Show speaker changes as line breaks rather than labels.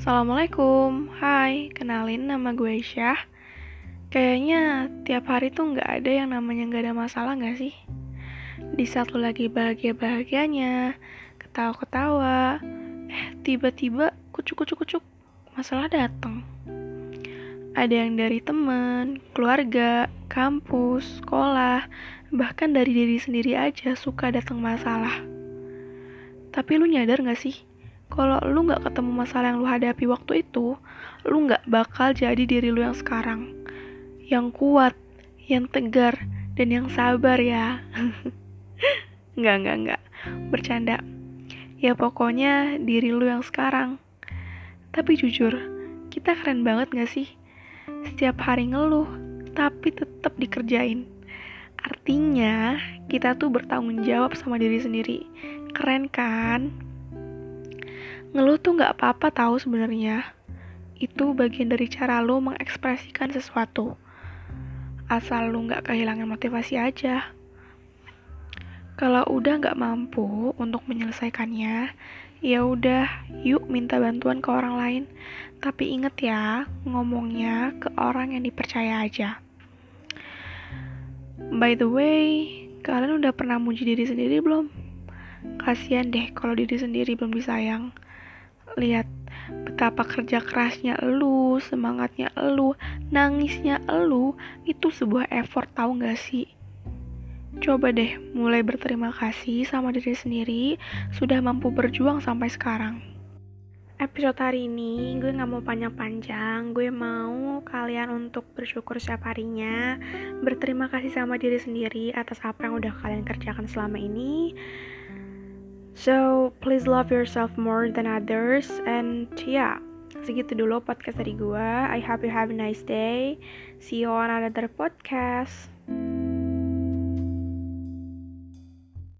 Assalamualaikum, hai, kenalin nama gue Syah Kayaknya tiap hari tuh nggak ada yang namanya nggak ada masalah nggak sih? Di saat lo lagi bahagia-bahagianya, ketawa-ketawa, eh tiba-tiba kucuk-kucuk-kucuk, masalah datang. Ada yang dari temen, keluarga, kampus, sekolah, bahkan dari diri sendiri aja suka datang masalah. Tapi lu nyadar gak sih? Kalau lu nggak ketemu masalah yang lu hadapi waktu itu, lu nggak bakal jadi diri lu yang sekarang. Yang kuat, yang tegar, dan yang sabar ya. nggak, nggak, nggak. Bercanda. Ya pokoknya diri lu yang sekarang. Tapi jujur, kita keren banget gak sih? Setiap hari ngeluh, tapi tetap dikerjain. Artinya, kita tuh bertanggung jawab sama diri sendiri. Keren kan? Ngeluh tuh nggak apa-apa tahu sebenarnya. Itu bagian dari cara lo mengekspresikan sesuatu. Asal lo nggak kehilangan motivasi aja. Kalau udah nggak mampu untuk menyelesaikannya, ya udah, yuk minta bantuan ke orang lain. Tapi inget ya, ngomongnya ke orang yang dipercaya aja. By the way, kalian udah pernah muji diri sendiri belum? Kasian deh kalau diri sendiri belum disayang lihat betapa kerja kerasnya elu, semangatnya elu, nangisnya elu, itu sebuah effort tahu gak sih? Coba deh mulai berterima kasih sama diri sendiri sudah mampu berjuang sampai sekarang. Episode hari ini gue gak mau panjang-panjang, gue mau kalian untuk bersyukur setiap harinya, berterima kasih sama diri sendiri atas apa yang udah kalian kerjakan selama ini, So, please love yourself more than others. And yeah, segitu dulu podcast dari gue. I hope you have a nice day. See you on another podcast.